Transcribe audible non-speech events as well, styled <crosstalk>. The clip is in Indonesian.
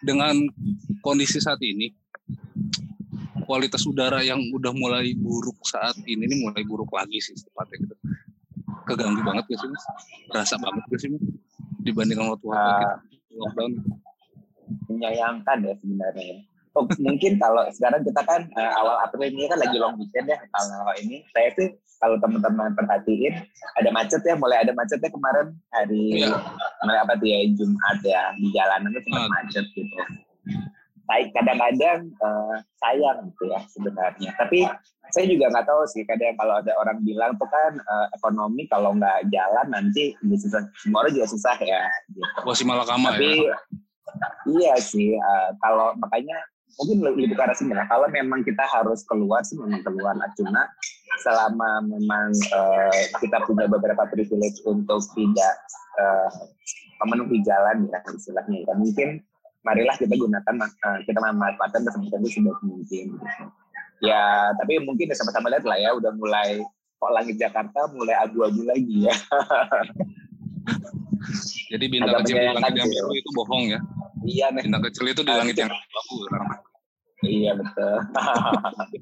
dengan kondisi saat ini kualitas udara yang udah mulai buruk saat ini ini mulai buruk lagi sih tepatnya gitu keganggu banget gak sih mas berasa banget gak sih mas dibandingkan waktu waktu Ah. kita lockdown menyayangkan ya sebenarnya. Oh, mungkin kalau sekarang kita kan eh, awal April ini kan lagi long weekend ya kalau ini saya sih kalau teman-teman perhatiin ada macet ya mulai ada macetnya kemarin hari Iya. Apa tuh ya Jumat ya di jalanan itu sempat Ah. macet gitu. Kadang-kadang eh, sayang gitu ya sebenarnya. Tapi saya juga nggak tahu sih kadang kalau ada orang bilang tuh kan eh, ekonomi kalau nggak jalan nanti ya susah semua orang juga susah ya gitu. wah si malakama Tapi ya iya sih eh, kalau makanya mungkin lebih ke arah sini lah. Kalau memang kita harus keluar sih memang keluar lah. Cuma selama memang eh, kita punya beberapa privilege untuk tidak eh, memenuhi jalan ya istilahnya ya. Mungkin marilah kita gunakan eh, kita memanfaatkan kesempatan itu sebaik mungkin. Gitu. Ya tapi mungkin ya sama-sama lihat lah ya udah mulai kok langit Jakarta mulai abu-abu lagi ya. <laughs> jadi bintang agak kecil di langit yang biru itu bohong ya iya nih. bintang kecil itu di langit yang abu-abu sekarang. Iya betul. <laughs>